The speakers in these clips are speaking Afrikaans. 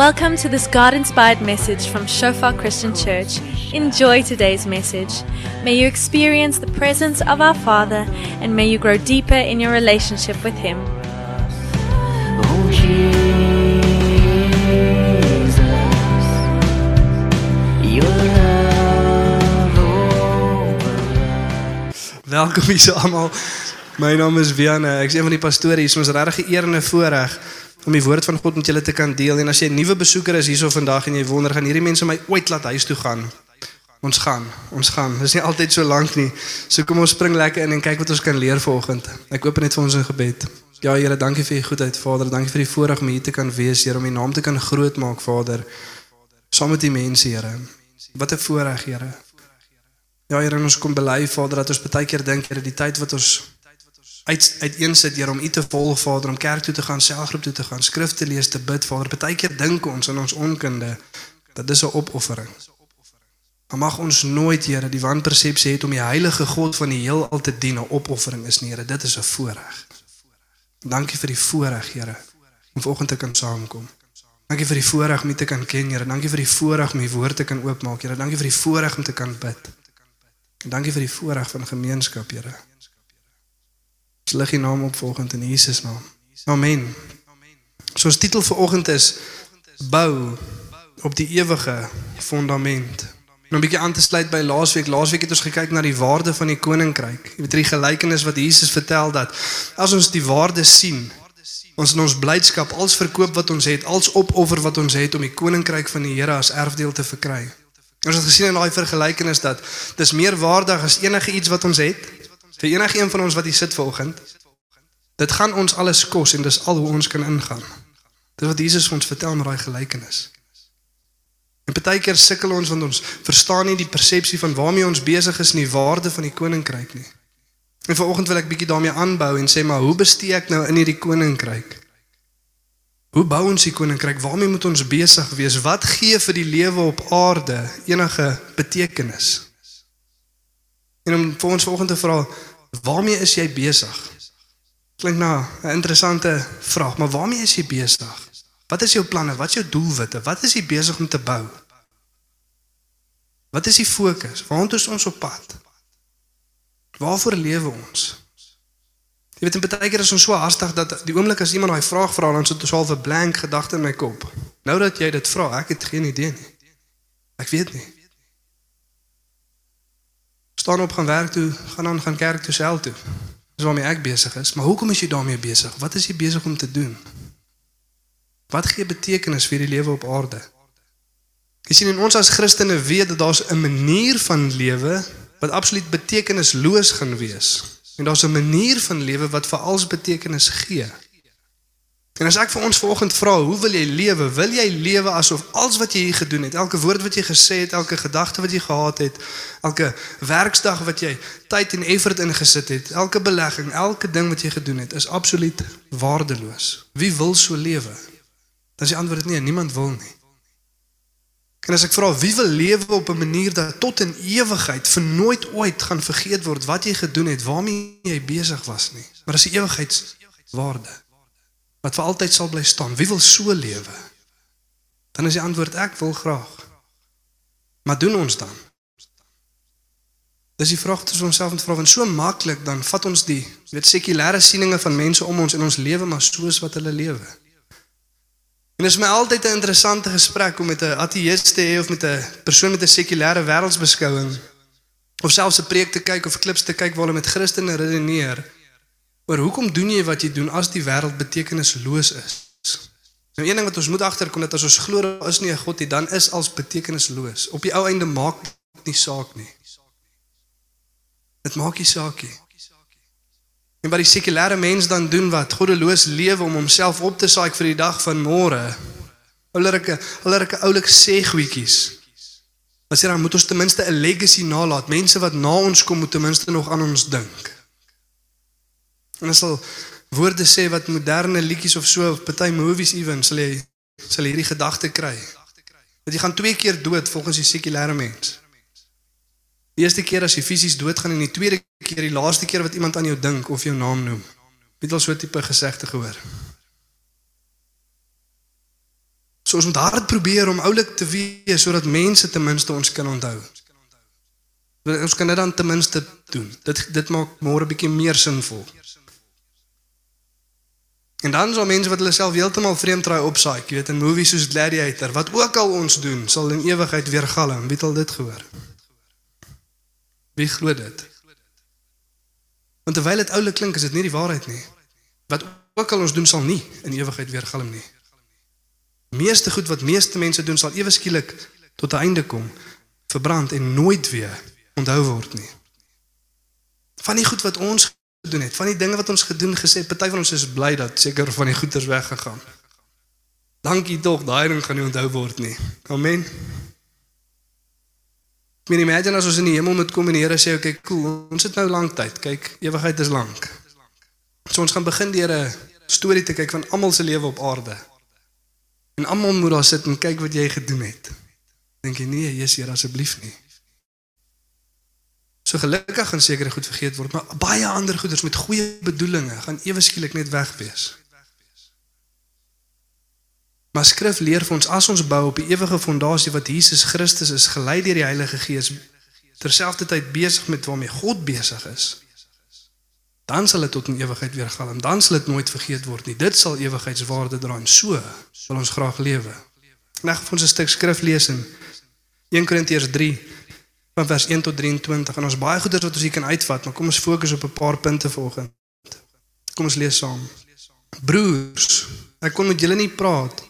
Welcome to this God inspired message from Shofar Christian Church. Enjoy today's message. May you experience the presence of our Father and may you grow deeper in your relationship with Him. Oh Jesus, your love Welkom hier so. My naam is Wiane. Ek is een van die pastore hier. Ons is regtig 'n eer en 'n voorreg om die woord van God met julle te kan deel. En as jy 'n nuwe besoeker is hierso vandag en jy wonder gaan hierdie mense my ooit laat huis toe gaan? Ons gaan. Ons gaan. Dis nie altyd so lank nie. So kom ons spring lekker in en kyk wat ons kan leer vanoggend. Ek open net vir ons in gebed. Ja Here, dankie vir u goedheid, Vader. Dankie vir die voorreg om hier te kan wees, Here, om u naam te kan groot maak, Vader. Saam met die mense, Here. Wat 'n voorreg, Here. Ja Here, ons kom bely Vader dat ons baie keer dink Here die tyd wat ons uit uiteensit Here om U te volg Vader, om kerk toe te gaan, selgroep toe te gaan, skrif te lees, te bid Vader. Baie keer dink ons in ons onkunde dat dis 'n opoffering. Maar mag ons nooit Here die wanpersepsie hê om die heilige God van die heelal te dien 'n opoffering is nie Here. Dit is 'n voorreg. Dankie vir die voorreg Here om vanoggend te kan saamkom. Dankie vir die voorreg om U te kan ken Here. Dankie vir die voorreg om U woord te kan oopmaak Here. Dankie vir die voorreg om te kan bid. En dankie vir die voorreg van gemeenskap, Here. Ons lig U naam op volgende in Jesus naam. Amen. So ons titel vir oggend is bou op die ewige fondament. En om 'n bietjie aan te sluit by laasweek. Laasweek het ons gekyk na die waarde van die koninkryk. Jy weet die gelykenis wat Jesus vertel dat as ons die waarde sien, ons in ons blydskap als verkoop wat ons het, als opoffer wat ons het om die koninkryk van die Here as erfdeel te verkry. Ons het gesien in daai vergelykenis dat dis meer waardig as enige iets wat ons het. Vir enige een van ons wat hier sit vanoggend. Dit gaan ons alles kos en dis al hoe ons kan ingaan. Dis wat Jesus ons vertel met daai gelykenis. En baie keer sukkel ons want ons verstaan nie die persepsie van waarmee ons besig is nie, waarde van die koninkryk nie. En vanoggend wil ek bietjie daarmee aanbou en sê maar hoe bestee ek nou in hierdie koninkryk? Hoe bou ons die koninkryk? Waarmee moet ons besig wees? Wat gee vir die lewe op aarde enige betekenis? En om vir ons vanoggend te vra, waarmee is jy besig? Klink na 'n interessante vraag, maar waarmee is jy besig? Wat is jou planne? Wat is jou doelwitte? Wat is jy besig om te bou? Wat is die fokus? Waartoe is ons op pad? Waarvoor lewe ons? Jy weet, baie keer is ons so haastig dat die oomblik as iemand daai vraag vra, dan sit ons al 'n blank gedagte in my kop. Nou dat jy dit vra, ek het geen idee nie. Ek weet nie. Staan op gaan werk toe, gaan dan gaan kerk toe self toe. Dis waarmee ek besig is, maar hoekom is jy daarmee besig? Wat is jy besig om te doen? Wat gee betekenis vir die lewe op aarde? Jy sien en ons as Christene weet dat daar's 'n manier van lewe wat absoluut betekenisloos gaan wees. En daar's 'n manier van lewe wat vir alles betekenis gee. En as ek vir ons vanoggend vra, hoe wil jy lewe? Wil jy lewe asof alles wat jy hier gedoen het, elke woord wat jy gesê het, elke gedagte wat jy gehad het, elke werksdag wat jy tyd en effort ingesit het, elke belegging, elke ding wat jy gedoen het, is absoluut waardeloos. Wie wil so lewe? Dan is die antwoord nee, niemand wil nie. En as ek vra wie wil lewe op 'n manier dat tot in ewigheid vir nooit ooit gaan vergeet word wat jy gedoen het, waarmee jy besig was nie. Maar dis 'n ewigheidswaarde wat vir altyd sal bly staan. Wie wil so lewe? Dan is die antwoord ek wil graag. Maar doen ons dan? Dis die vraag wat ons onsself moet vra want so maklik dan vat ons die weet sekulêre sieninge van mense om ons in ons lewe maar soos wat hulle lewe. En dit is my altyd 'n interessante gesprek om met 'n ateïste te hê of met 'n persoon met 'n sekulêre wêreldsbeskouing of selfs 'n preek te kyk of klips te kyk waar hulle met Christene redeneer oor hoekom doen jy wat jy doen as die wêreld betekenisloos is. Nou een ding wat ons moet agterkom dat as ons glo daar is nie 'n God nie, dan is alles betekenisloos. Op die ou einde maak dit nie saak nie. Dit maak nie saak nie. En wat die sekulêre mens dan doen wat goddeloos lewe om homself op te saai vir die dag van môre. Hulle hulle oulike sê goedjies. As jy dan moet ons ten minste 'n legacy nalat. Mense wat na ons kom moet ten minste nog aan ons dink. En as al woorde sê wat moderne liedjies of so of party movies ewen sal jy sal hierdie gedagte kry. Dat jy gaan twee keer dood volgens die sekulêre mens. Die eerste keer as jy fisies doodgaan en die tweede keer die laaste keer wat iemand aan jou dink of jou naam noem. Het al so tipe gesegde gehoor. So ons moet hard probeer om oulik te wees sodat mense ten minste ons kan onthou. Ons kan dit dan ten minste doen. Dit dit maak môre bietjie meer sinvol. En dan sal mense wat hulle self heeltemal vreemd draai opsaai, jy weet in movies soos Gladiator, wat ook al ons doen, sal in ewigheid weer galm. Wie het al dit gehoor? Wie glo dit? Want terwyl dit oulik klink, is dit nie die waarheid nie. Wat ook al ons doen sal nie in ewigheid weer galm nie. Meeste goed wat meeste mense doen sal ewe skielik tot 'n einde kom, verbrand en nooit weer onthou word nie. Van die goed wat ons gedoen het, van die dinge wat ons gedoen gesê, party van ons is bly dat seker van die goeders weggegaan. Dankie tog, daai ding gaan nie onthou word nie. Amen. Ek meen imagine as ons in die hemel moet kom en die Here sê, "Oké, okay, cool, ons het nou lank tyd. Kyk, ewigheid is lank." So ons gaan begin deur 'n storie te kyk van almal se lewe op aarde. En almal moet daar sit en kyk wat jy gedoen het. Dink jy nee, Jesus, Here, asseblief nie. So gelukkig gaan sekere goed vergeet word, maar baie ander goeders met goeie bedoelings gaan ewe skielik net weg wees. Maar skrif leer vir ons as ons bou op die ewige fondasie wat Jesus Christus is, gelei deur die Heilige Gees, terselfdertyd besig met waarmee God besig is, dan sal dit tot in ewigheid weer galm. Dan sal dit nooit vergeet word nie. Dit sal ewigheidswaarde dra en so wil ons graag lewe. Net vir ons 'n stuk skrif lees in 1 Korintiërs 3 van vers 1 tot 23 en ons baie goeders wat ons hier kan uitvat, maar kom ons fokus op 'n paar punte vanoggend. Kom ons lees saam. Broers, ek kon met julle nie praat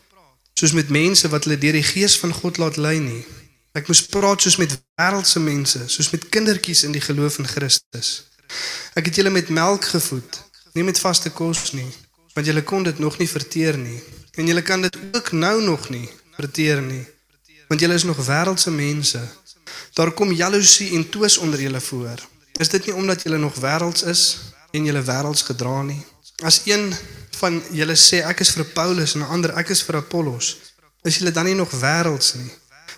soos met mense wat hulle deur die gees van God laat lei nie. Ek moes praat soos met wêreldse mense, soos met kindertjies in die geloof in Christus. Ek het julle met melk gevoed, nie met vaste kos nie, want julle kon dit nog nie verteer nie en julle kan dit ook nou nog nie verteer nie, want julle is nog wêreldse mense. Daar kom jaloesie en twis onder julle voor. Is dit nie omdat julle nog wêrelds is en julle wêrelds gedra nie? As een van julle sê ek is vir Paulus en 'n ander ek is vir Apollos, is julle dan nie nog wêrelds nie?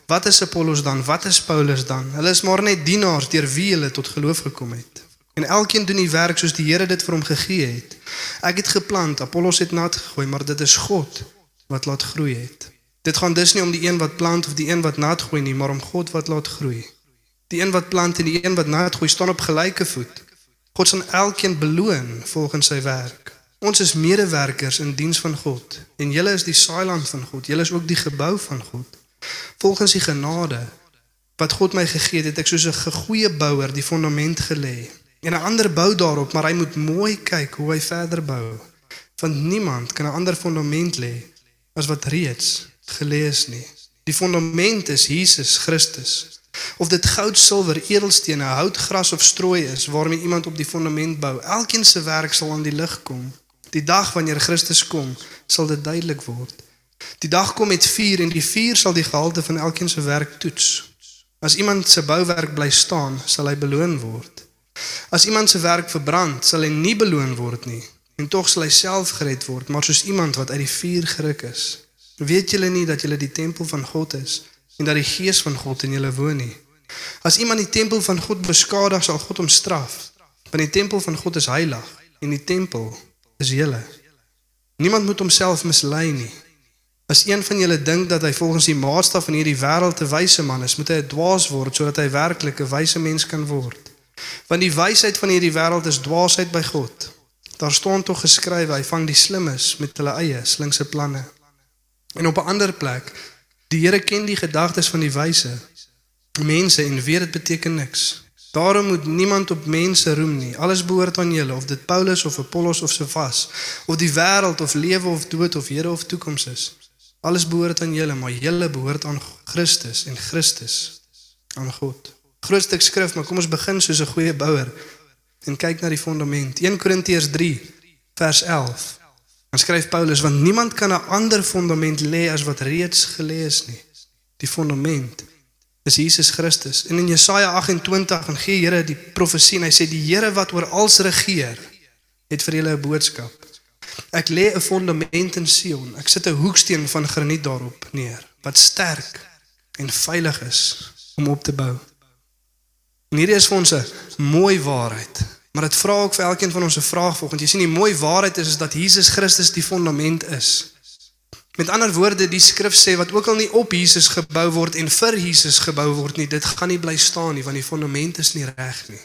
Wat is Apollos dan? Wat is Paulus dan? Hulle is maar net dienaars deur wie hulle tot geloof gekom het. En elkeen doen die werk soos die Here dit vir hom gegee het. Ek het geplant, Apollos het nat gegooi, maar dit is God wat laat groei het. Dit gaan dus nie om die een wat plant of die een wat nat gooi nie, maar om God wat laat groei. Die een wat plant en die een wat nat gooi staan op gelyke voet. God sal elkeen beloon volgens sy werk. Ons is medewerkers in diens van God en julle is die saailand van God. Julle is ook die gebou van God. Volgens die genade wat God my gegee het, het ek soos 'n goeie bouer die fondament gelê. En 'n ander bou daarop, maar hy moet mooi kyk hoe hy verder bou. Want niemand kan 'n ander fondament lê as wat reeds gelê is nie. Die fondament is Jesus Christus. Of dit goud, silwer, edelstene, hout, gras of strooi is waarmee iemand op die fondament bou, elkeen se werk sal aan die lig kom. Die dag wanneer Christus kom, sal dit duidelik word. Die dag kom met vuur en die vuur sal die gehalte van elkeen se werk toets. As iemand se bouwerk bly staan, sal hy beloon word. As iemand se werk verbrand, sal hy nie beloon word nie, en tog sal hy self gered word, maar soos iemand wat uit die vuur geruk is. Weet julle nie dat julle die tempel van God is en dat die gees van God in julle woon nie? As iemand die tempel van God beskadig, sal God hom straf. Want die tempel van God is heilig en die tempel is julle. Niemand moet homself mislei nie. As een van julle dink dat hy volgens die maatstaf van hierdie wêreld 'n wyse man is, moet hy 'n dwaas word sodat hy werklik 'n wyse mens kan word. Want die wysheid van hierdie wêreld is dwaasheid by God. Daar staan tog geskrywe, hy vang die slimmes met hulle eie slinkse planne. En op 'n ander plek, die Here ken die gedagtes van die wyse mense en weet dit beteken niks. Daarom moet niemand op mense roem nie. Alles behoort aan julle, of dit Paulus of Apollos of Sefas, of die wêreld of lewe of dood of Here of toekoms is. Alles behoort aan julle, maar julle behoort aan Christus en Christus aan God. Groot stuk skrif, maar kom ons begin soos 'n goeie bouer en kyk na die fondament. 1 Korintiërs 3 vers 11. Dan skryf Paulus want niemand kan 'n ander fondament lê as wat reeds gelê is nie. Die fondament is Jesus Christus. En in Jesaja 28 en gee Here die profesie en hy sê die Here wat oor alles regeer het vir julle 'n boodskap. Ek lê 'n fondament in Sion. Ek sit 'n hoeksteen van graniet daarop neer wat sterk en veilig is om op te bou. En hierdie is vir ons 'n mooi waarheid. Maar dit vra ook vir elkeen van ons 'n vraag volgens. Jy sien die mooi waarheid is is dat Jesus Christus die fondament is. Met ander woorde, die skrif sê wat ook al nie op Jesus gebou word en vir Jesus gebou word nie, dit gaan nie bly staan nie want die fondament is nie reg nie.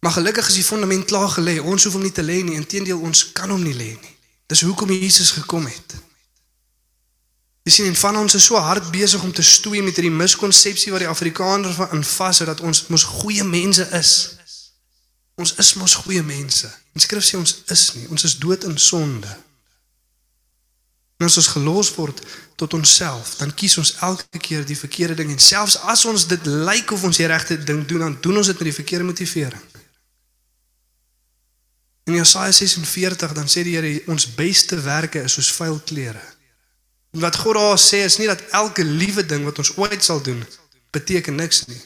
Maar gelukkig is die fondament klaar gelê. Ons hoef hom nie te lê nie, inteendeel ons kan hom nie lê nie. Dis hoekom Jesus gekom het. Jy sien, en van ons is so hard besig om te stoei met hierdie miskonsepsie wat die Afrikaners van invas het dat ons mos goeie mense is. Ons is mos goeie mense. Die skrif sê ons is nie, ons is dood in sonde. En as ons gelos word tot onsself, dan kies ons elke keer die verkeerde ding en selfs as ons dit lyk of ons die regte ding doen, dan doen ons dit met die verkeerde motivering. In Jesaja 46 dan sê die Here ons beste werke is soos vuil klere. En wat God daar sê is nie dat elke liewe ding wat ons ooit sal doen beteken niks nie.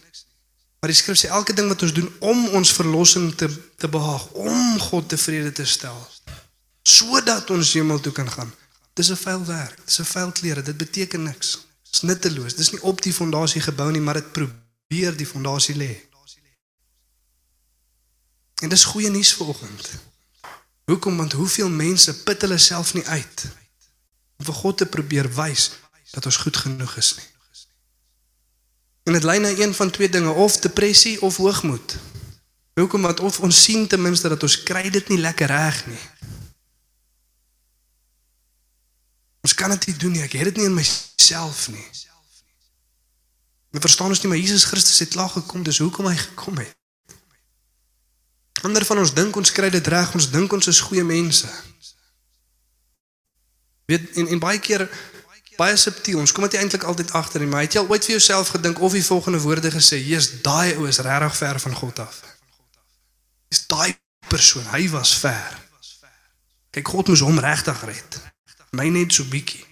Maar die skrif sê elke ding wat ons doen om ons verlossing te te behaag, om God tevrede te stel, sodat ons hemel toe kan gaan. Dis 'n vuil werk. Dis 'n vuil klere. Dit beteken niks. Dis nutteloos. Dis nie op die fondasie gebou nie, maar dit probeer die fondasie lê. En dis goeie nuus vir oggend. Hoekom? Want hoeveel mense put hulle self nie uit om vir God te probeer wys dat ons goed genoeg is nie. En dit lei na een van twee dinge, of depressie of hoogmoed. Hoekom? Want of ons sien ten minste dat ons kry dit nie lekker reg nie. Ons kan dit nie doen nie. Ek het dit nie in myself nie. We verstaan ons nie maar Jesus Christus het klaar gekom, dis hoekom hy gekom het. Ander van ons dink ons kry dit reg, ons dink ons is goeie mense. Weet en en baie keer baie subtiel, ons kom dit eintlik altyd agter nie, maar het jy al ooit vir jouself gedink of die volgende woorde gesê, "Jesus, daai ou is regtig ver van God af." Is daai persoon, hy was ver. Kyk, God moes hom regtig red. My net so bietjie.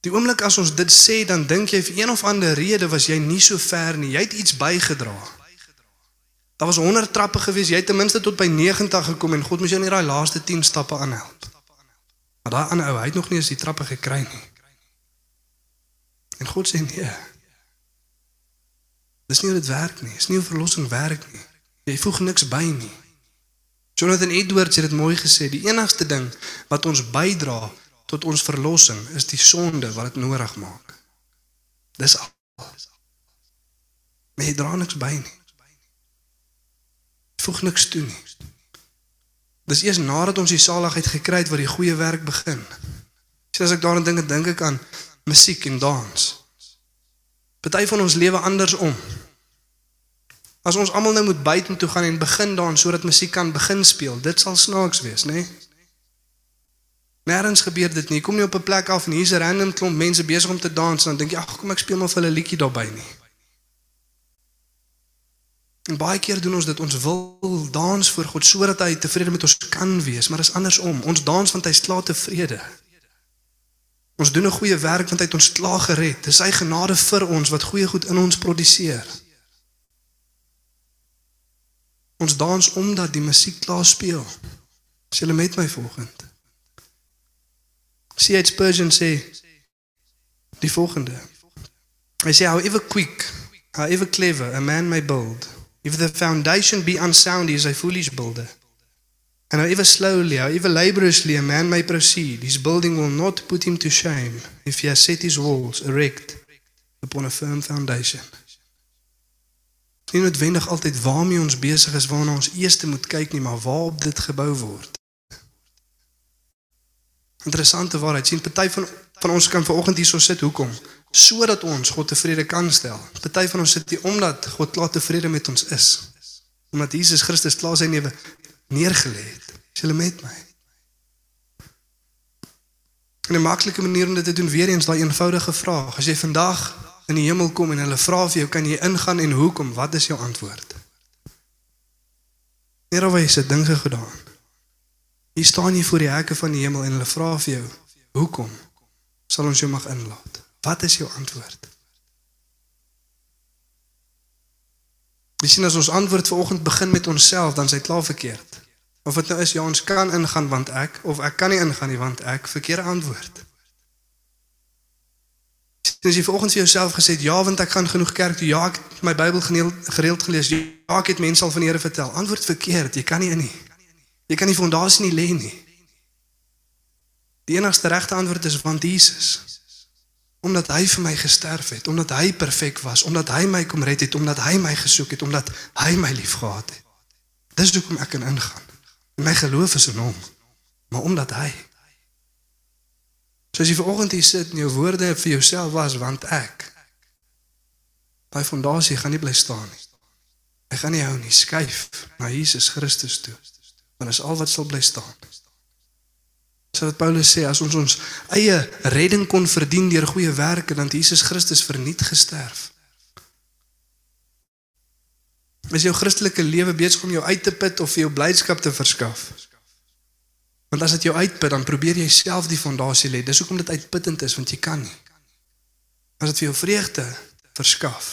Die oomblik as ons dit sê, dan dink jy vir een of ander rede was jy nie so ver nie. Jy het iets bygedra. Daar was 100 trappe gewees, jy het ten minste tot by 90 gekom en God moes jou net daai laaste 10 stappe aanhelp. Maar daai ander ou, hy het nog nie eens die trappe gekry nie. En God sê nee. Dis nie hoe dit werk nie. Dis nie hoe verlossing werk nie. Jy voeg niks by nie. Jonathan Edwards het dit mooi gesê, die enigste ding wat ons bydra tot ons verlossing is die sonde wat dit nodig maak. Dis al. Maar jy dra niks by nie. Voeg niks toe nie. Dis eers nadat ons die saligheid gekry het wat die goeie werk begin. Sien as ek daaraan dink, dink ek aan musiek en dans. Party van ons lewe andersom. As ons almal nou moet buite toe gaan en begin dans sodat musiek kan begin speel, dit sal snaaks wees, né? Nee? Nêrens gebeur dit nie. Kom nie op 'n plek af en hier's 'n random klomp mense besig om te dans en dan dink jy, ag, kom ek speel maar vir hulle 'n liedjie daarbey nie. En baie keer doen ons dit, ons wil dans vir God sodat hy tevrede met ons kan wees, maar dit is andersom. Ons dans want hy's klaar tevrede. Ons doen 'n goeie werk want hy het ons klaar gered. Dis sy genade vir ons wat goeie goed in ons produseer. Ons dans omdat die musiek klaar speel. As jy met my volgende. C.H. Spurgeon sê die volgende. Hy sê however quick, however clever a man may build, if the foundation be unsound, he is a foolish builder. And however slowly, however laboriously a man may proceed, his building will not put him to shame if he has set his walls erect upon a firm foundation. Nie noodwendig altyd waarmee ons besig is waarna ons eers moet kyk nie, maar waarop dit gebou word. Interessante waarheid. sien party van van ons kan vanoggend hierso sit hoekom? Sodat ons God tevrede kan stel. Party van ons sit hier omdat God klaar tevrede met ons is. Omdat Jesus Christus klaar sy lewe neergelê het. Is julle met my? En 'n maklike manier om dit te doen weer eens daai eenvoudige vraag. As jy vandag in die hemel kom en hulle vra vir jou, kan jy ingaan en hoekom? Wat is jou antwoord? Here, wat is dit dinge gedaan? Hier staan jy voor die hekke van die hemel en hulle vra vir jou, hoekom sal ons jou mag inlaat? Wat is jou antwoord? Jy sien as ons antwoord vanoggend begin met onsself, dan is hy klaar verkeerd. Of dit nou is ja, ons kan ingaan want ek of ek kan nie ingaan nie want ek verkeerde antwoord. Dis jy vanoggend vir jouself gesê ja want ek gaan genoeg kerk toe. Ja, ek het my Bybel gereeld gelees. Ja, ek het mense al van die Here vertel. Antwoord verkeerd. Jy kan nie in nie. Jy kan nie fondasie nie lê nie. Die enigste regte antwoord is want Jesus. Omdat hy vir my gesterf het, omdat hy perfek was, omdat hy my kom red het, omdat hy my gesoek het, omdat hy my liefgehad het. Dis hoekom ek kan ingaan. En my geloof is in hom. Maar omdat hy So as jy vanoggend hier sit en jou woorde vir jouself was want ek Daai fondasie gaan nie bly staan nie. Hy gaan nie hou nie, skuif na Jesus Christus toe. Want dis al wat sal bly staan. So wat Paulus sê, as ons ons eie redding kon verdien deur goeie werke, dan het Jesus Christus verniet gesterf. Is jou Christelike lewe besig om jou uit te put of vir jou blydskap te verskaf? Want as dit jou uitput, dan probeer jy self die fondasie lê. Dis hoekom dit uitputtend is, want jy kan nie. As dit vir jou vreugde verskaf,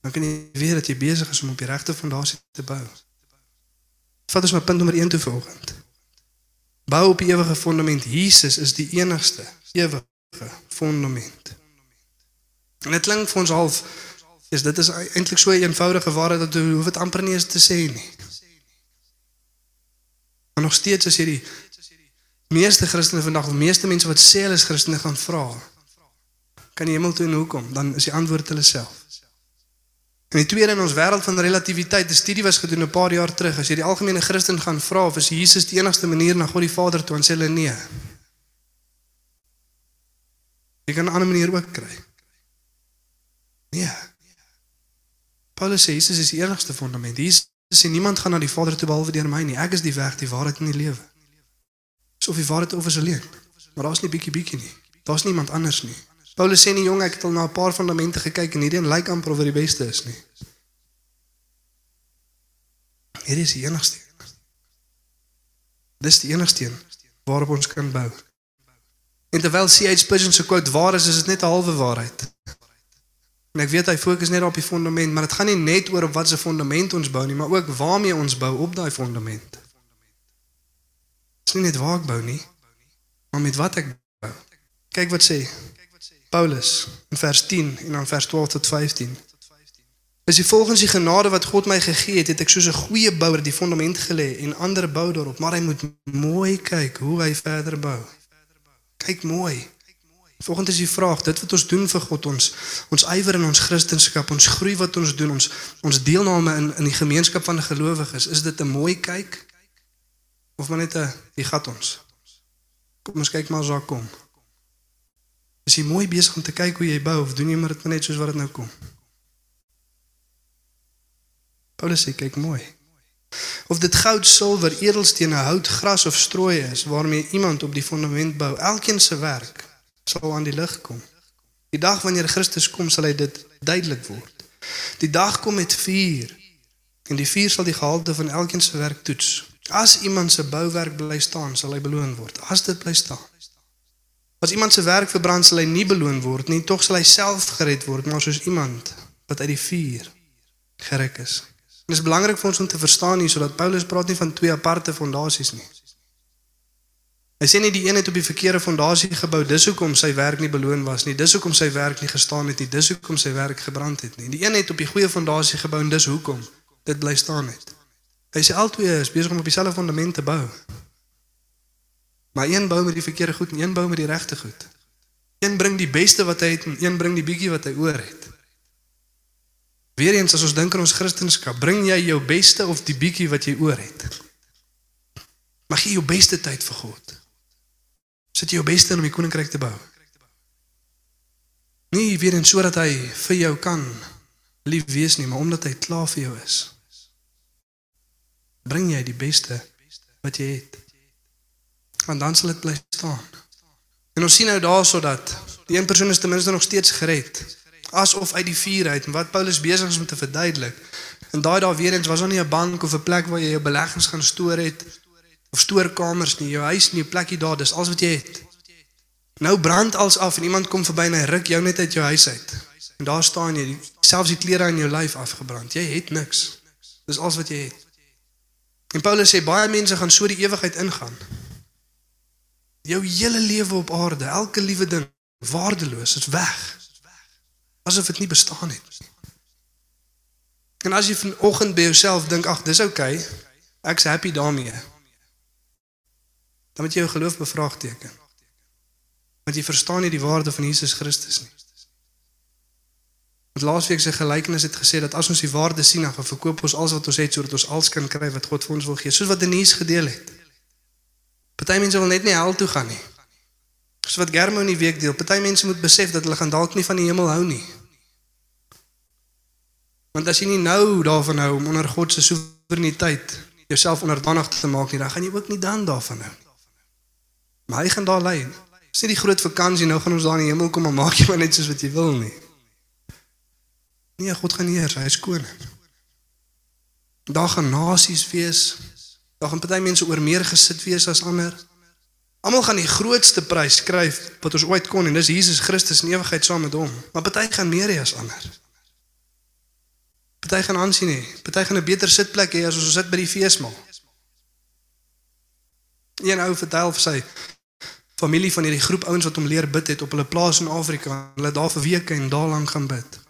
dan kan jy weet dat jy besig is om op die regte fondasie te bou. Vat ons maar punt nommer 1 toe volgende. Bou op die ewige fondament. Jesus is die enigste ewige fondament. En dit klink vir ons half is dit is eintlik so 'n eenvoudige waarheid dat jy hoef dit amper nie eens te sê nie. Maar nog steeds as jy die meeste Christene vandag, of meeste mense wat sê hulle is Christene gaan vra, kan jy hemel toe en hoekom? Dan is die antwoord hulle self. En die tweede in ons wêreld van relativiteit, 'n studie was gedoen 'n paar jaar terug, as jy die algemene Christen gaan vra of is Jesus die enigste manier na God die Vader toe, dan sê hulle nee. Jy kan 'n ander manier ook kry. Nee. Paulus sê Jesus is die enigste fondament. Jesus sê niemand gaan na die Vader toe behalwe deur my nie. Ek is die weg, die waarheid en die lewe. So of die waarheid of is alleen. Maar daar's nie bietjie bietjie nie. Daar's niemand anders nie. Paulus sê nie jong ek het al na 'n paar fundamente gekyk en hierdie een lyk amper of dit die beste is nie. Hierdie is die enigste. Dis die enigste een waarop ons kan bou. En terwyl C.H. Spurgeon se quote waar is, is dit net 'n halwe waarheid. En ek weet hy fokus net op die fondament, maar dit gaan nie net oor op wat se fondament ons bou nie, maar ook waarmee ons bou op daai fondament. Dit is nie net waar ek bou nie, maar met wat ek bou. Kyk wat sê Paulus in vers 10 en dan vers 12 tot 15. Is die volgens die genade wat God my gegee het, het ek soos 'n goeie bouer die fondament gelê en ander bou daarop, maar hy moet mooi kyk hoe hy verder bou. Kyk mooi. Volgens is die vraag, dit wat ons doen vir God, ons ons ywer in ons kristendom, ons groei wat ons doen, ons ons deelname in in die gemeenskap van gelowiges, is dit 'n mooi kyk of maar net 'n wie gat ons? Kom ons kyk maar as daar kom. Is jy mooi besig om te kyk hoe jy bou of doen jy maar dit net soos wat dit nou kom? Paulus sê kyk mooi. Of dit goud, silwer, edelstene, hout, gras of strooi is waarmee iemand op die fondament bou, elkeen se werk sal aan die lig kom. Die dag wanneer Christus kom, sal hy dit duidelik word. Die dag kom met vuur en die vuur sal die gehalte van elkeen se werk toets. As iemand se bouwerk bly staan, sal hy beloon word. As dit bly staan, As iemand se werk verbrand sal hy nie beloon word nie, tog sal hy self gered word, maar soos iemand wat uit die vuur geruk is. Dit is belangrik vir ons om te verstaan hier sodat Paulus praat nie van twee aparte fondasies nie. Hy sê nie die een het op die verkeerde fondasie gebou, dis hoekom sy werk nie beloon was nie, dis hoekom sy werk nie gestaan het nie, dis hoekom sy werk gebrand het nie. Die een het op die goeie fondasie gebou en dis hoekom dit bly staan het. Hy sê albei is besig om op dieselfde fondament te bou. Maar een bou met die verkeerde goed en een bou met die regte goed. Een bring die beste wat hy het en een bring die bietjie wat hy oor het. Weereens as ons dink aan ons Christendom, bring jy jou beste of die bietjie wat jy oor het? Mag jy jou beste tyd vir God. Sit jy jou beste in om die koninkryk te bou. Nie weer en sodat hy vir jou kan lief wees nie, maar omdat hy klaar vir jou is. Bring jy die beste wat jy het want dan sal dit bly staan. En ons sien nou daarso dat die een persoon is ten minste nog steeds gered. Asof uit die vuur uit en wat Paulus besig is om te verduidelik. En daai daar weer eens was daar nie 'n bank of 'n plek waar jy jou beleggings gaan stoor het of stoorkamers nie, jou huis nie, 'n plekkie daar, dis alles wat jy het. Nou brand alles af en iemand kom verby en hy ruk jou net uit jou huis uit. En daar staan jy, selfs die klere aan jou lyf afgebrand. Jy het niks. Dis alles wat jy het. En Paulus sê baie mense gaan so die ewigheid ingaan jou hele lewe op aarde, elke liewe ding waardeloos, is weg. Asof dit nie bestaan het. En as jy vanoggend by jouself dink, ag, dis oukei. Okay, ek's happy daarmee. dan moet jy jou geloof bevraagteken. Want jy verstaan nie die waarde van Jesus Christus nie. Want laasweek se gelykenis het gesê dat as ons die waarde sien, dan verkoop ons alles wat ons het sodat ons alles kan kry wat God vir ons wil gee, soos wat Denise gedeel het. Party mense wil net nie hel toe gaan nie. Soos wat Germo in die week deel, party mense moet besef dat hulle gaan dalk nie van die hemel hou nie. Want as jy nie nou daarvan hou om onder God se soewereiniteit jouself onderdanig te maak nie, dan gaan jy ook nie dan daarvan hou nie. Maar hy gaan daar lê. Dis nie die groot vakansie nou gaan ons daar in die hemel kom en maak jy maar net soos wat jy wil nie. Nee, God gaan heers, hy is koning. Daar gaan nasies wees. Daar gaan party mense oor meer gesit wees as ander. Almal gaan die grootste prys skryf wat ons ooit kon en dis Jesus Christus in ewigheid saam met hom. Maar party gaan meer hê as ander. Party gaan aansien hê. Party gaan 'n beter sitplek hê as ons sit by die feesmaal. Een ou vertel vir sy familie van hierdie groep ouens wat hom leer bid het op hulle plaas in Afrika. Hulle daar vir weke en daar lank gaan bid.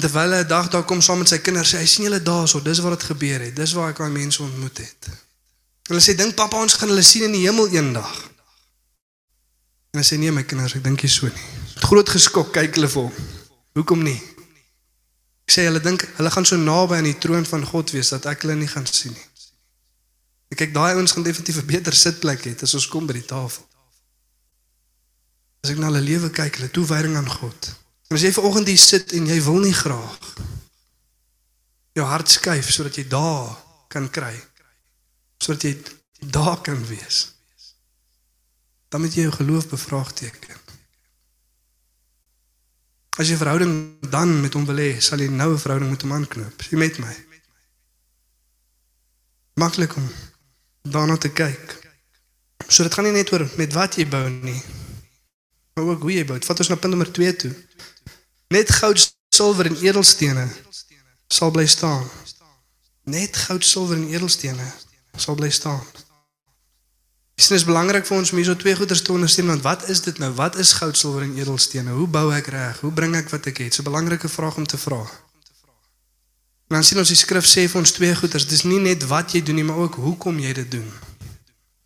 En terwyl hy 'n dag daar kom saam met sy kinders, sê hy sien julle daarso, dis wat het gebeur het. Dis waar ek daai mense ontmoet het. Hulle sê dink pappa ons gaan hulle sien in die hemel eendag. En hy sê nee my kinders, ek dink nie so nie. Met groot geskok kyk hulle vir hom. Hoekom nie? Ek sê hulle dink hulle gaan so naby aan die troon van God wees dat ek hulle nie gaan sien nie. Ek kyk daai ouens gaan definitief 'n beter sitplek hê as ons kom by die tafel. As ek na hulle lewe kyk, hulle toewyding aan God. En as jy vanoggend hier sit en jy wil nie graag jou hart skuif sodat jy daar kan kry. Sodat jy daar kan wees. Dan moet jy jou geloof bevraagteken. As jy 'n verhouding dan met hom wil hê, sal jy nou 'n verhouding met hom aanknoop. Jy met my. Maklik om daarna te kyk. So dit gaan nie net oor met wat jy bou nie, maar ook hoe jy bou. Vat ons na punt nommer 2 toe. Net goud, silwer en edelstene sal bly staan. Net goud, silwer en edelstene sal bly staan. Dit is belangrik vir ons om hierso twee goeders te ondersteun want wat is dit nou? Wat is goud, silwer en edelstene? Hoe bou ek reg? Hoe bring ek wat ek het? Dis 'n belangrike vraag om te vra. Dan sien ons die skrif sê vir ons twee goeders. Dis nie net wat jy doen nie, maar ook hoekom jy dit doen.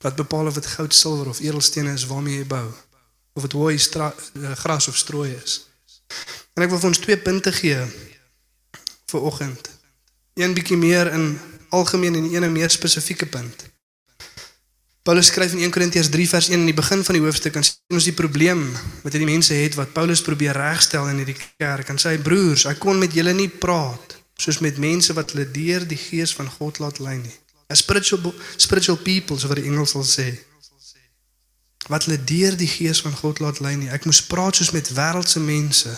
Wat bepaal of dit goud, silwer of edelstene is waarmee jy bou? Of dit hooi, gras of strooi is? En ek wil vir ons twee punte gee vir oggend. Een bietjie meer in algemeen en een meer spesifieke punt. Paulus skryf in 1 Korintiërs 3 vers 1 in die begin van die hoofstuk en sien ons die probleem wat hierdie mense het wat Paulus probeer regstel in hierdie kerk en sê broers, ek kon met julle nie praat soos met mense wat hulle deur die gees van God laat lei nie. A spiritual spiritual people so wat die Engels sal sê. Wat hulle deur die gees van God laat lei nie. Ek moes praat soos met wêreldse mense,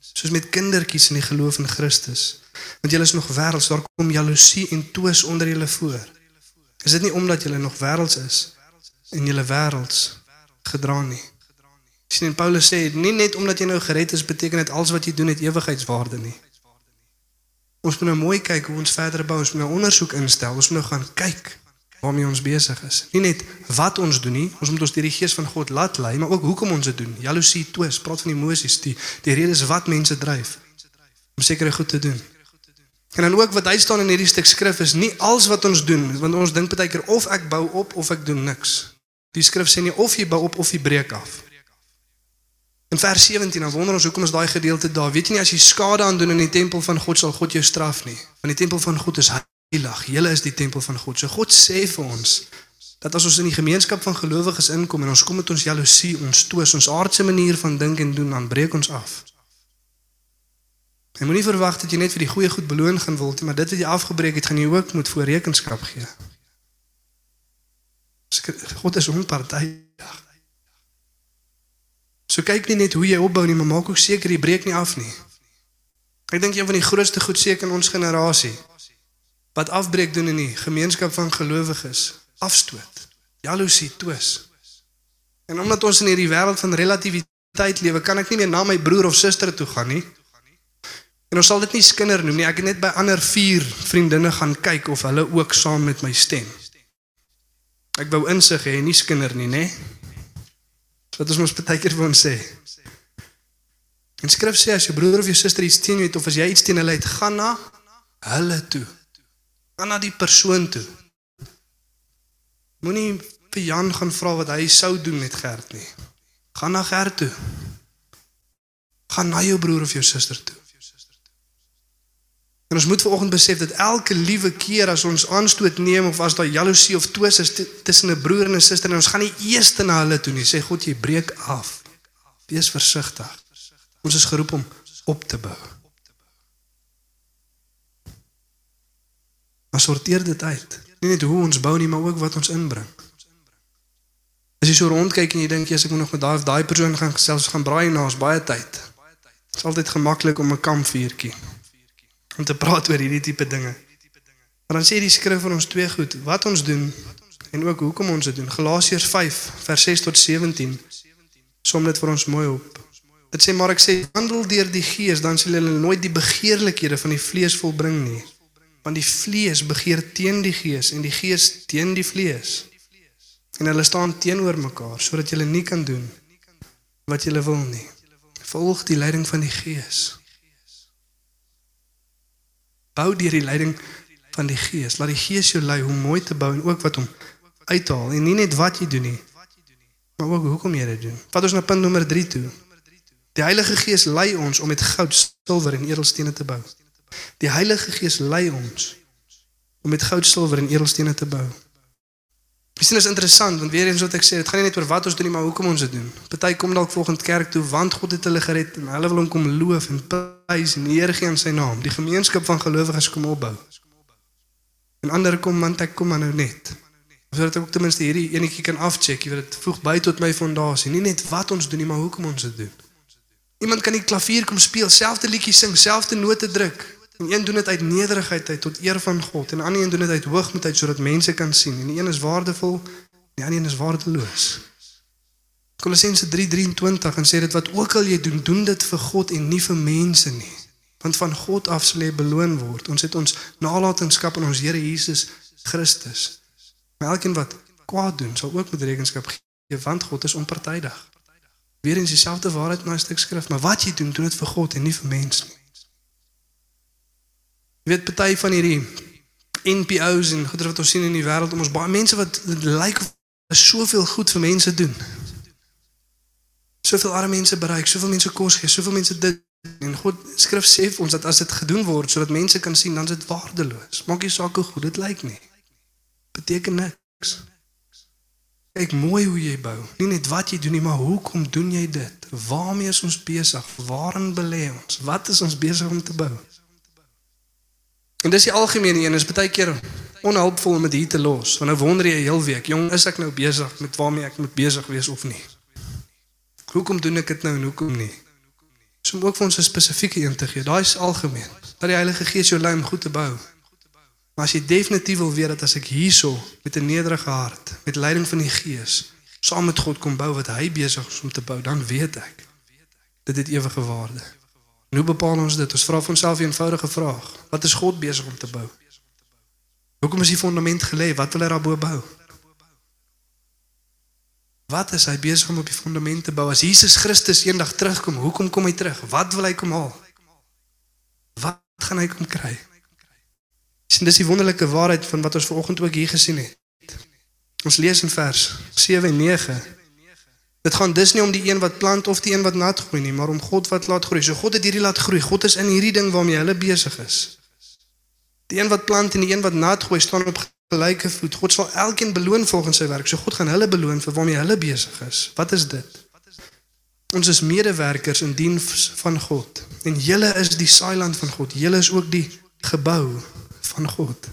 soos met kindertjies in die geloof in Christus. Want julle is nog wêrelds, daar kom jaloesie en twis onder julle voor. Is dit nie omdat jy nog wêrelds is en jy wêrelds gedra nie? Sien Paulus sê nie net omdat jy nou gered is beteken dit alles wat jy doen het ewigheidswaarde nie. Ons moet nou mooi kyk hoe ons verder bou, ons moet nou ondersoek instel, ons moet nou gaan kyk waarmee ons besig is. Nie net wat ons doen nie, ons moet ons deur die gees van God laat lei, maar ook hoekom ons dit doen. Jaloesie, twis, praat van emosies, die die redes wat mense dryf om sekere goed te doen. En dan ook wat hy staan in hierdie stuk skrif is nie alles wat ons doen want ons dink baie keer of ek bou op of ek doen niks. Die skrif sê nie of jy bou op of jy breek af. In vers 17 dan wonder ons hoekom is daai gedeelte daar. Weet jy nie as jy skade aan doen in die tempel van God sal God jou straf nie. Want die tempel van God is heilig. Julle is die tempel van God. So God sê vir ons dat as ons in die gemeenskap van gelowiges inkom en ons kom met ons jaloesie, ons twis, ons aardse manier van dink en doen, dan breek ons af. Jy moenie verwag dat jy net vir die goeie goed beloon gaan word nie, maar dit wat jy afgebreek het, gaan jy ook moet voor rekenskap gee. God is onpartydig. So kyk nie net hoe jy opbou nie, maar maak ook seker jy breek nie af nie. Ek dink een van die grootste goed seker in ons generasie wat afbreek doen in die gemeenskap van gelowiges, afstoot, jaloesie, twis. En omdat ons in hierdie wêreld van relativiteit lewe, kan ek nie meer na my broer of suster toe gaan nie. En ons sal dit nie skinder noem nie. Ek het net by ander vier vriendinne gaan kyk of hulle ook saam met my stem. Ek wou insig hê, nie skinder nie, nê? Wat ons mos baie keer vir ons sê. En skryf sê as jou broer of jou suster iets teen jou het of as jy iets teen hulle het, gaan na hulle toe. Gaan na die persoon toe. Moenie vir Jan gaan vra wat hy sou doen met Gert nie. Gaan na Gert toe. Gaan na jou broer of jou suster toe. En ons moet vanoggend besef dat elke liewe keer as ons aanstoot neem of as daar jaloesie of twis is tussen 'n broer en 'n suster en ons gaan nie eers na hulle toe nie, sê God jy breek af. Wees versigtig. Ons is geroep om op te bou. Maar sorteer dit uit. Nie net hoe ons bou nie, maar ook wat ons inbring. As jy so rondkyk en jy dink jy's ek moet nog met daai of daai persoon gaan gesels, gaan braai na ons baie tyd. Dit is altyd gemaklik om 'n kampvuurtjie om te praat oor hierdie tipe dinge. Maar dan sê die skrif vir ons twee goed, wat ons doen en ook hoekom ons dit doen. Galasiërs 5 vers 6 tot 17 som dit vir ons mooi op. Dit sê maar ek sê wandel deur die gees dan sal julle nooit die begeerlikhede van die vlees volbring nie. Want die vlees begeer teen die gees en die gees teen die vlees. En hulle staan teenoor mekaar sodat julle nie kan doen wat julle wil nie. Volg die leiding van die gees. Bou deur die leiding van die gees. Laat die gees jou lei hoe mooi te bou en ook wat om uit te haal en nie net wat jy doen nie, maar ook hoekom jy dit doen. Vat ons na punt nommer 3 toe. Die Heilige Gees lei ons om met goud, silwer en edelstene te bou. Die Heilige Gees lei ons om met goud, silwer en edelstene te bou. Miskien is interessant want weer eens wat ek sê, dit gaan nie net oor wat ons doen nie, maar hoekom ons dit doen. Party kom dalk volgende kerk toe want God het hulle gered en hulle wil hom kom loof en prys en eer gee aan sy naam. Die gemeenskap van gelowiges kom opbou. En ander kom want ek kom nou net. Sodat ek ook ten minste hierdie enetjie kan afcheck, jy weet dit voeg by tot my fondasie. Nie net wat ons doen nie, maar hoekom ons dit doen. Iemand kan die klavier kom speel, selfde liedjie sing, selfde note druk. En een doen dit uit nederigheid uit tot eer van God en ander een doen dit uit hoogmoed uit sodat mense kan sien. En die een is waardevol, die ander een is waardeloos. Kolossense 3:23 en sê dit wat ook al jy doen, doen dit vir God en nie vir mense nie. Want van God af sal jy beloon word. Ons het ons nalatenskap aan ons Here Jesus Christus. Maar elkeen wat kwaad doen, sal ook met rekenskap gee want God is onpartydig. Weer eens dieselfde waarheid in daai stuk skrif, maar wat jy doen, doen dit vir God en nie vir mense nie. Jy weet party van hierdie NPO's en goeie wat ons sien in die wêreld om ons baie mense wat lyk of hulle soveel goed vir mense doen. Soveel arme mense bereik, soveel mense kos gee, soveel mense dit en God skrif sê vir ons dat as dit gedoen word sodat mense kan sien, dan is dit waardeloos. Maak nie saak hoe goed dit lyk nie. Beteken niks. Kyk mooi hoe jy bou. Nie net wat jy doen nie, maar hoekom doen jy dit? Waarmee is ons besig? Waarin belê ons? Wat is ons besig om te bou? En dis die algemene een, is baie keer onhelpvol om dit hier te los. Want nou wonder jy 'n heel week, jong, is ek nou besig met waarmee ek moet besig wees of nie? Hoekom doen ek dit nou en hoekom nie? So om ook vir ons 'n spesifieke een te gee. Daai is algemeen. Dat die Heilige Gees jou lei om goed te bou. Maar as jy definitief wil weet dat as ek hierso met 'n nederige hart, met leiding van die Gees, saam met God kom bou wat hy besig is om te bou, dan weet ek dit het ewige waarde. En hoe bepaal ons dit? Ons vra vir onsself 'n eenvoudige vraag. Wat is God besig om te bou? Hoekom is die fondament gelê? Wat wil hy daarbo bou? Wat is hy besig om op die fondament te bou? As Jesus Christus eendag terugkom, hoekom kom hy terug? Wat wil hy kom haal? Wat gaan hy kom kry? Sien dis die wonderlike waarheid van wat ons vanoggend ook hier gesien het. Ons lees in vers 7 en 9. Dit gaan dus nie om die een wat plant of die een wat nat groei nie, maar om God wat laat groei. So God het hierdie laat groei. God is in hierdie ding waarmee hulle besig is. Die een wat plant en die een wat nat gooi staan op gelyke voet. God sal elkeen beloon volgens sy werk. So God gaan hulle beloon vir waarmee hulle besig is. Wat is dit? Ons is medewerkers in diens van God. En julle is die saailand van God. Julle is ook die gebou van God.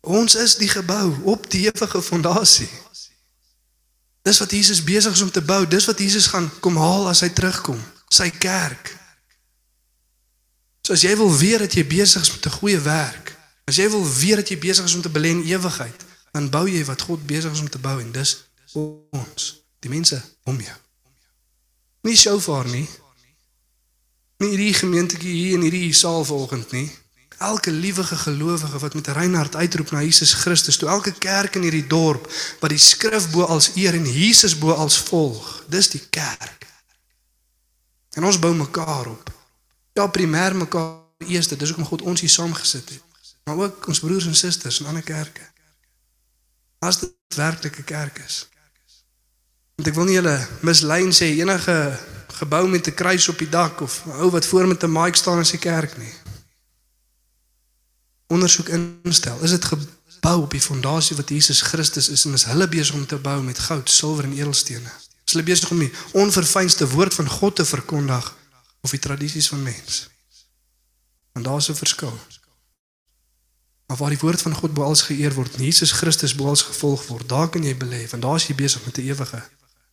Ons is die gebou op die ewige fondasie. Dis wat Jesus besig is om te bou. Dis wat Jesus gaan kom haal as hy terugkom. Sy kerk. So as jy wil weet dat jy besig is met 'n goeie werk, as jy wil weet dat jy besig is om te belê in ewigheid, dan bou jy wat God besig is om te bou en dis ons, die mense om jou. Nie shofar nie. Nie hierdie gemeentetjie hier in hierdie saal vanoggend nie. Elke liewige gelowige wat met 'n rein hart uitroep na Jesus Christus, toe elke kerk in hierdie dorp wat die skrif bo als eer en Jesus bo als volg, dis die kerk. En ons bou mekaar op. Ja, primêr mekaar eerste, dis hoekom God ons hier saamgesit het. Maar ook ons broers en susters in ander kerke. As dit werklik 'n kerk is. Want ek wil nie julle mislei en sê enige gebou met 'n kruis op die dak of 'n ou wat voor met 'n mic staan as 'n kerk nie. Ondersoek instel, is dit gebou op die fondasie wat Jesus Christus is en is hulle besig om te bou met goud, silwer en edelstene? Is hulle besig om die onverfynste woord van God te verkondig of die tradisies van mens? Want daar's 'n verskil. Maar waar die woord van God bo alles geëer word, en Jesus Christus bo alles gevolg word, daar kan jy belê, want daar is jy besig met 'n ewige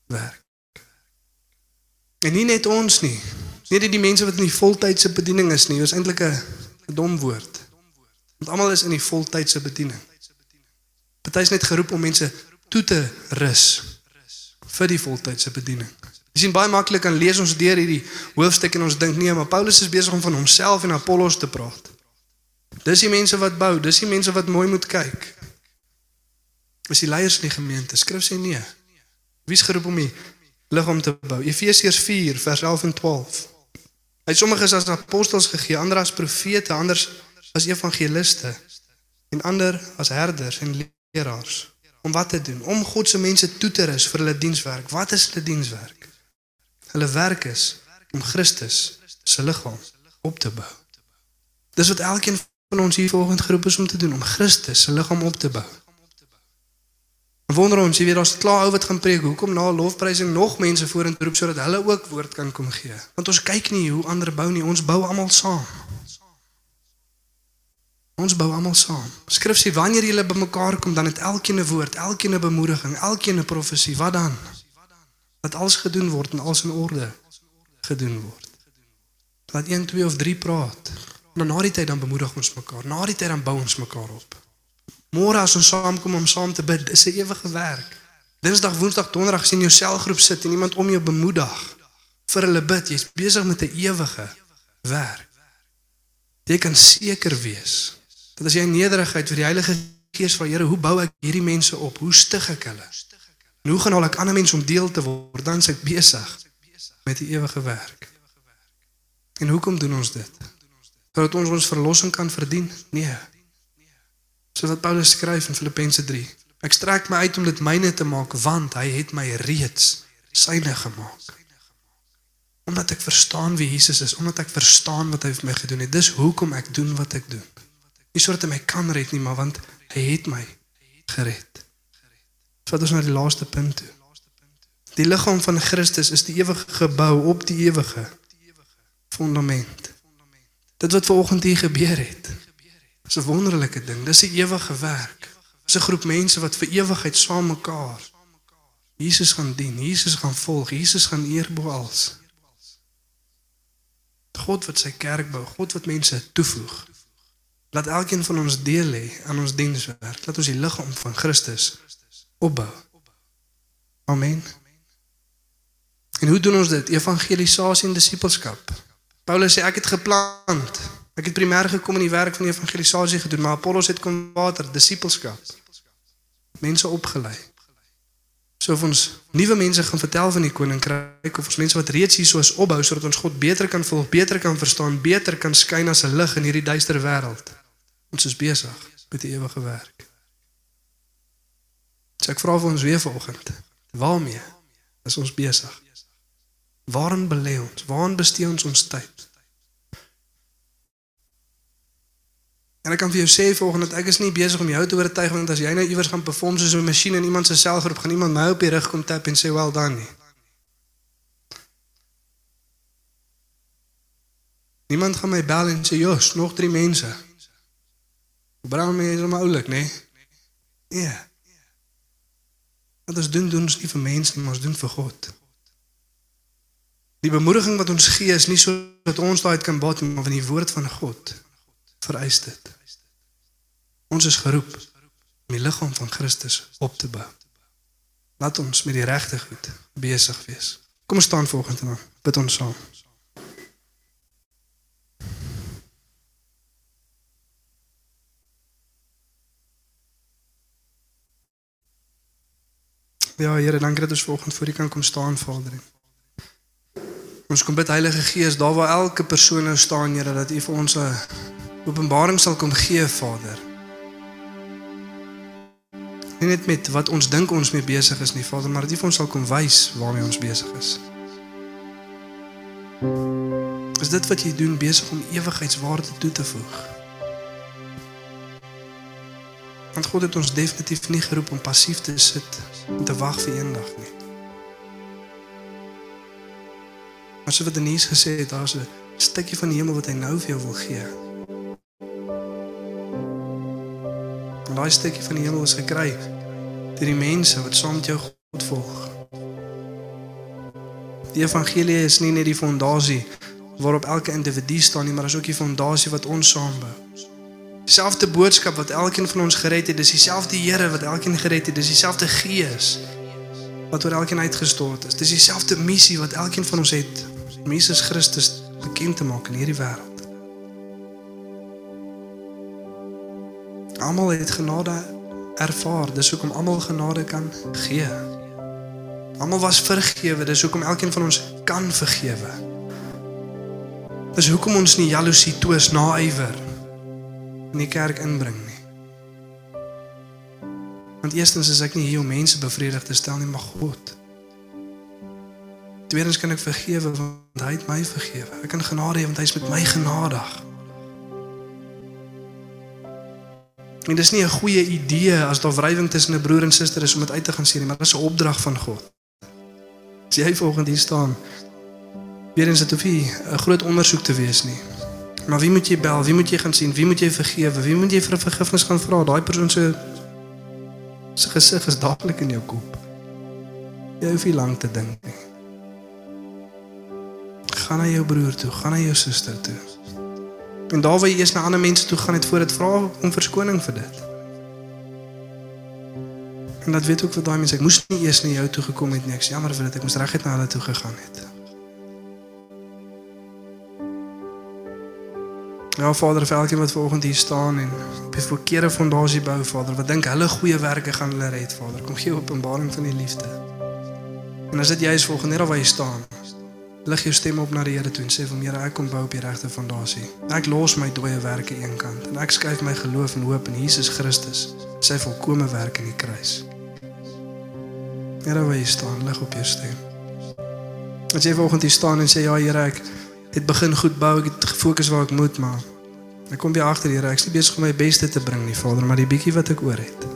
werk. En nie net ons nie. Nie net die mense wat in die voltydse bediening is nie, dis eintlik 'n dom woord. Want almal is in die voltydse bediening. Party is net geroep om mense toe te rus vir die voltydse bediening. Jy sien baie maklik aan lees ons deur hierdie hoofstuk en ons dink nee, maar Paulus is besig om van homself en Apollos te praat. Dis die mense wat bou, dis die mense wat mooi moet kyk. Dis die leiers in die gemeente. Skrif sê nee. Wie's geroep om die liggaam te bou? Efesiërs 4 vers 11 en 12. Hy sommiges as apostels gegee, ander as profete, anders as evangeliste en ander as herders en leraars. Om wat te doen? Om God se mense toe te rus vir hulle dienswerk. Wat is hulle dienswerk? Hulle werk is om Christus se liggaam op te bou. Dis wat elkeen van ons hier volgende groep is om te doen om Christus se liggaam op te bou. En wonder ons, jy weet daar's klaar ou wat gaan preek, hoekom na lofprysing nog mense vorentoe roep sodat hulle ook woord kan kom gee. Want ons kyk nie hoe ander bou nie, ons bou almal saam. Ons bou almal saam. Skrif sê wanneer julle bymekaar kom, dan het elkeen 'n woord, elkeen 'n bemoediging, elkeen 'n profesie. Wat dan? Dat alles gedoen word en alles in orde gedoen word. Laat 1, 2 of 3 praat. Dan na die tyd dan bemoedig ons mekaar. Na die tyd dan bou ons mekaar op. Môre as ons saamkom om saam te bid, is 'n ewige werk. Dinsdag, Woensdag, Donderdag sien jou selgroep sit en iemand om jou bemoedig vir hulle bid. Jy's besig met 'n ewige werk. Jy kan seker wees dat as jy in nederigheid vir die Heilige Gees vra, Here, hoe bou ek hierdie mense op? Hoe stig ek hulle? En hoe gaan al ek ander mense om deel te word? Dan ek besig met die ewige werk. En hoekom doen ons dit? Sodat ons ons verlossing kan verdien? Nee. So wat Paulus skryf in Filippense 3. Ek strek my uit om dit myne te maak want hy het my reeds syne gemaak. Omdat ek verstaan wie Jesus is, omdat ek verstaan wat hy vir my gedoen het. Dis hoekom ek doen wat ek doen. Nie sodat hy my kan red nie, maar want hy het my gered. Vat ons na die laaste punt toe. Die liggaam van Christus is die ewige gebou op die ewige fundament. Dit wat vanoggend hier gebeur het. Dis 'n wonderlike ding. Dis 'n ewige werk. Dis 'n groep mense wat vir ewigheid saam mekaar Jesus gaan dien, Jesus gaan volg, Jesus gaan eer bo alles. God wat sy kerk bou, God wat mense toevoeg. Laat elkeen van ons deel hê aan ons dienswerk. Laat ons die liggaam van Christus opbou. Amen. En hoe doen ons dit? Evangelisasie en disippelskap. Paulus sê ek het geplant. Ek het primêr gekom in die werk van evangelisasie gedoen, maar Apollos het kom water, disippelskap. Mense opgelei. So of ons nuwe mense gaan vertel van die koninkryk of ons mense wat reeds hier so is opbou sodat ons God beter kan volg, beter kan verstaan, beter kan skyn as 'n lig in hierdie duister wêreld. Ons is besig met die ewige werk. So ek vra vir ons weer vanoggend, waarmee is ons besig? Waarin belê ons? Waarin bestee ons ons tyd? En ek kan vir jou sê volgens dat ek is nie besig om jou te oortuig want as jy nou iewers gaan perform soos 'n masjien in iemand se selgroep gaan iemand my op die rug kom tap en sê well done nie. Niemand gaan my bel en sê jos, nog drie mense. Bram my is maar oulik, né? Nee? Ja. Wat ons doen doen ons nie vir mense nie, maar ons doen vir God. Die bemoediging wat ons gee is nie sodat ons daai kan bad maar van die woord van God vereis dit. Ons is geroep om die liggaam van Christus op te bou. Laat ons met die regte goed besig wees. Kom ons staan volgende dan. Bid ons saam. Ja, Here, dankie dat ons volgende voor U kan kom staan, Vader. Ons kom bid Heilige Gees, daar waar elke persoon nou staan, Here, dat U vir ons 'n openbaring sal kom gee, Vader. Nie net met wat ons dink ons mee besig is nie, Vader, maar dat U vir ons sal kom wys waarmee ons besig is. Is dit wat jy doen besig om ewigheidswaarde toe te voeg? Want God het ons definitief nie geroep om passief te sit en te wag vir eendag nie. Maar so wat Denise gesê het, daar's 'n stukkie van die hemel wat hy nou vir jou wil gee. En daai stukkie van die hemel is gekry deur die mense wat saam met jou God volg. Die evangelie is nie net die fondasie waarop elke individu staan nie, maar is ook die fondasie wat ons saam bou. Dieselfde boodskap wat elkeen van ons gered het, dis dieselfde Here wat elkeen gered het, dis dieselfde Gees wat oor elkeen uitgestort is. Dis dieselfde missie wat elkeen van ons het om Jesus Christus bekend te maak in hierdie wêreld. Almal het genade ervaar, dis hoekom almal genade kan gee. Almal was vergewe, dis hoekom elkeen van ons kan vergewe. Dis hoekom ons nie jaloesie twis naaiwer in die kerk inbring nie. Want eerstens is ek nie hier om mense bevredig te stel nie, maar God. Tweedens kan ek vergewe want hy het my vergewe. Ek kan genade hê want hy is met my genadig. En dis nie 'n goeie idee as daar wrywing tussen 'n broer en suster is om dit uit te gaan sien nie, maar dis 'n opdrag van God. As jy volgende hier staan, weer eens dit hoef nie 'n groot ondersoek te wees nie. Maar wie moet jy bel? Wie moet jy gaan sien? Wie moet jy vergewe? Wie moet jy vir vergifnis gaan vra? Daai persoon se se gesig is dadelik in jou kop. Jy hoef nie lank te dink nie. Gaan na jou broer toe, gaan na jou suster toe. En daar waar jy eers na ander mense toe gaan, het voor dit vra om verskoning vir dit. En dat weet ook vir daai mense, ek moes nie eers na jou toe gekom het nie. Ek is jammer vir dit. Ek moes reguit na hulle toe gegaan het. Ja Vader, vir elkeen wat vanoggend hier staan en op die verkeerde fondasie bou, Vader, wat dink hulle goeie werke gaan hulle red, Vader. Kom gee openbaring van die liefde. En as dit jy is volgens net waar jy staan, lig jou stem op na die Here toe en sê vir hom, Here, ek kom bou op die regte fondasie. Ek los my dooie werke eenkant en ek skuif my geloof en hoop in Jesus Christus, sy volkomme werk in die kruis. Here, waar jy staan, lig op jou stem. As jy vanoggend hier staan en sê ja, Here, ek het begin goed bou, ek het gefokus waar ek moet, maar ek kom weer agter, Here, ek is nie besig om my beste te bring nie, Vader, maar die bietjie wat ek oor het.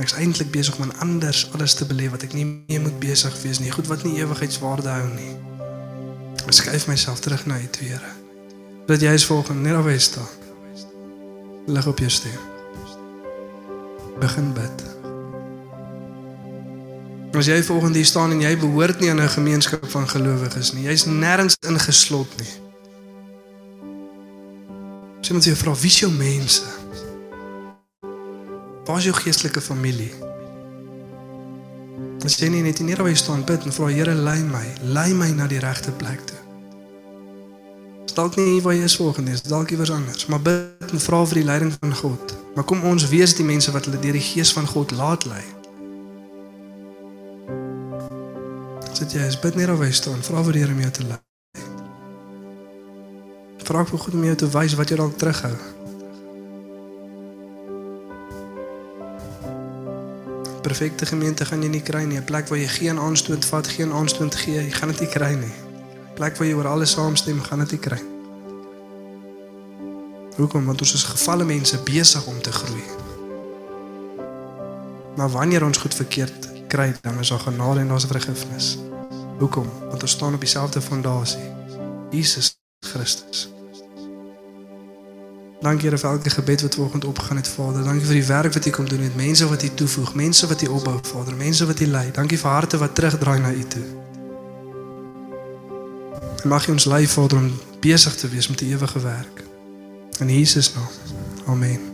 Ek is eintlik besig om anders alles te beleef wat ek nie meer moet besig wees nie, goed wat nie ewigheidswaarde hou nie. Ek skuif myself terug na U, Here. Dat jy is volgens net op wees staan. Lig op jou stem. Begin bid. As jy volgende hier staan en jy behoort nie aan 'n gemeenskap van gelowiges nie, jy's nêrens ingeslot nie. Sê net jy vra, wie is jou mense? Waar is jou geestelike familie? As jy nie net hier waar jy staan bid en vra Here lei my, lei my na die regte plek toe. Dalk nie waar jy is volgende is, dalk iewers anders, maar bid en vra vir die leiding van God. Maar kom ons wees die mense wat hulle deur die gees van God laat lei. Sit jy bid net waar jy staan, vra vir die Here om jou te lei. Vra vir God om jou te wys wat jy dalk terughou. Perfekte gemeente gaan jy nie kry nie, 'n plek waar jy geen aanstoot vat, geen aanstoot gee, jy gaan dit nie kry nie. 'n Plek waar jy oor alles saamstem, gaan dit nie kry. Hoekom? Want ons is gefalle mense besig om te groei. Maar wanneer ons goed verkeerd kry, dan is daar genade en daar's vergifnis. Hoekom? Want ons staan op dieselfde fondasie. Jesus Christus. Dankie Here vir elke gebed wat vanoggend opgegaan het, Vader. Dankie vir die werk wat U kom doen met mense wat U toevoeg, mense wat U opbou, Vader, mense wat U lei. Dankie vir harte wat terugdraai na U toe. En mag U ons lei, Vader, om besig te wees met die ewige werk. In Jesus naam. Amen.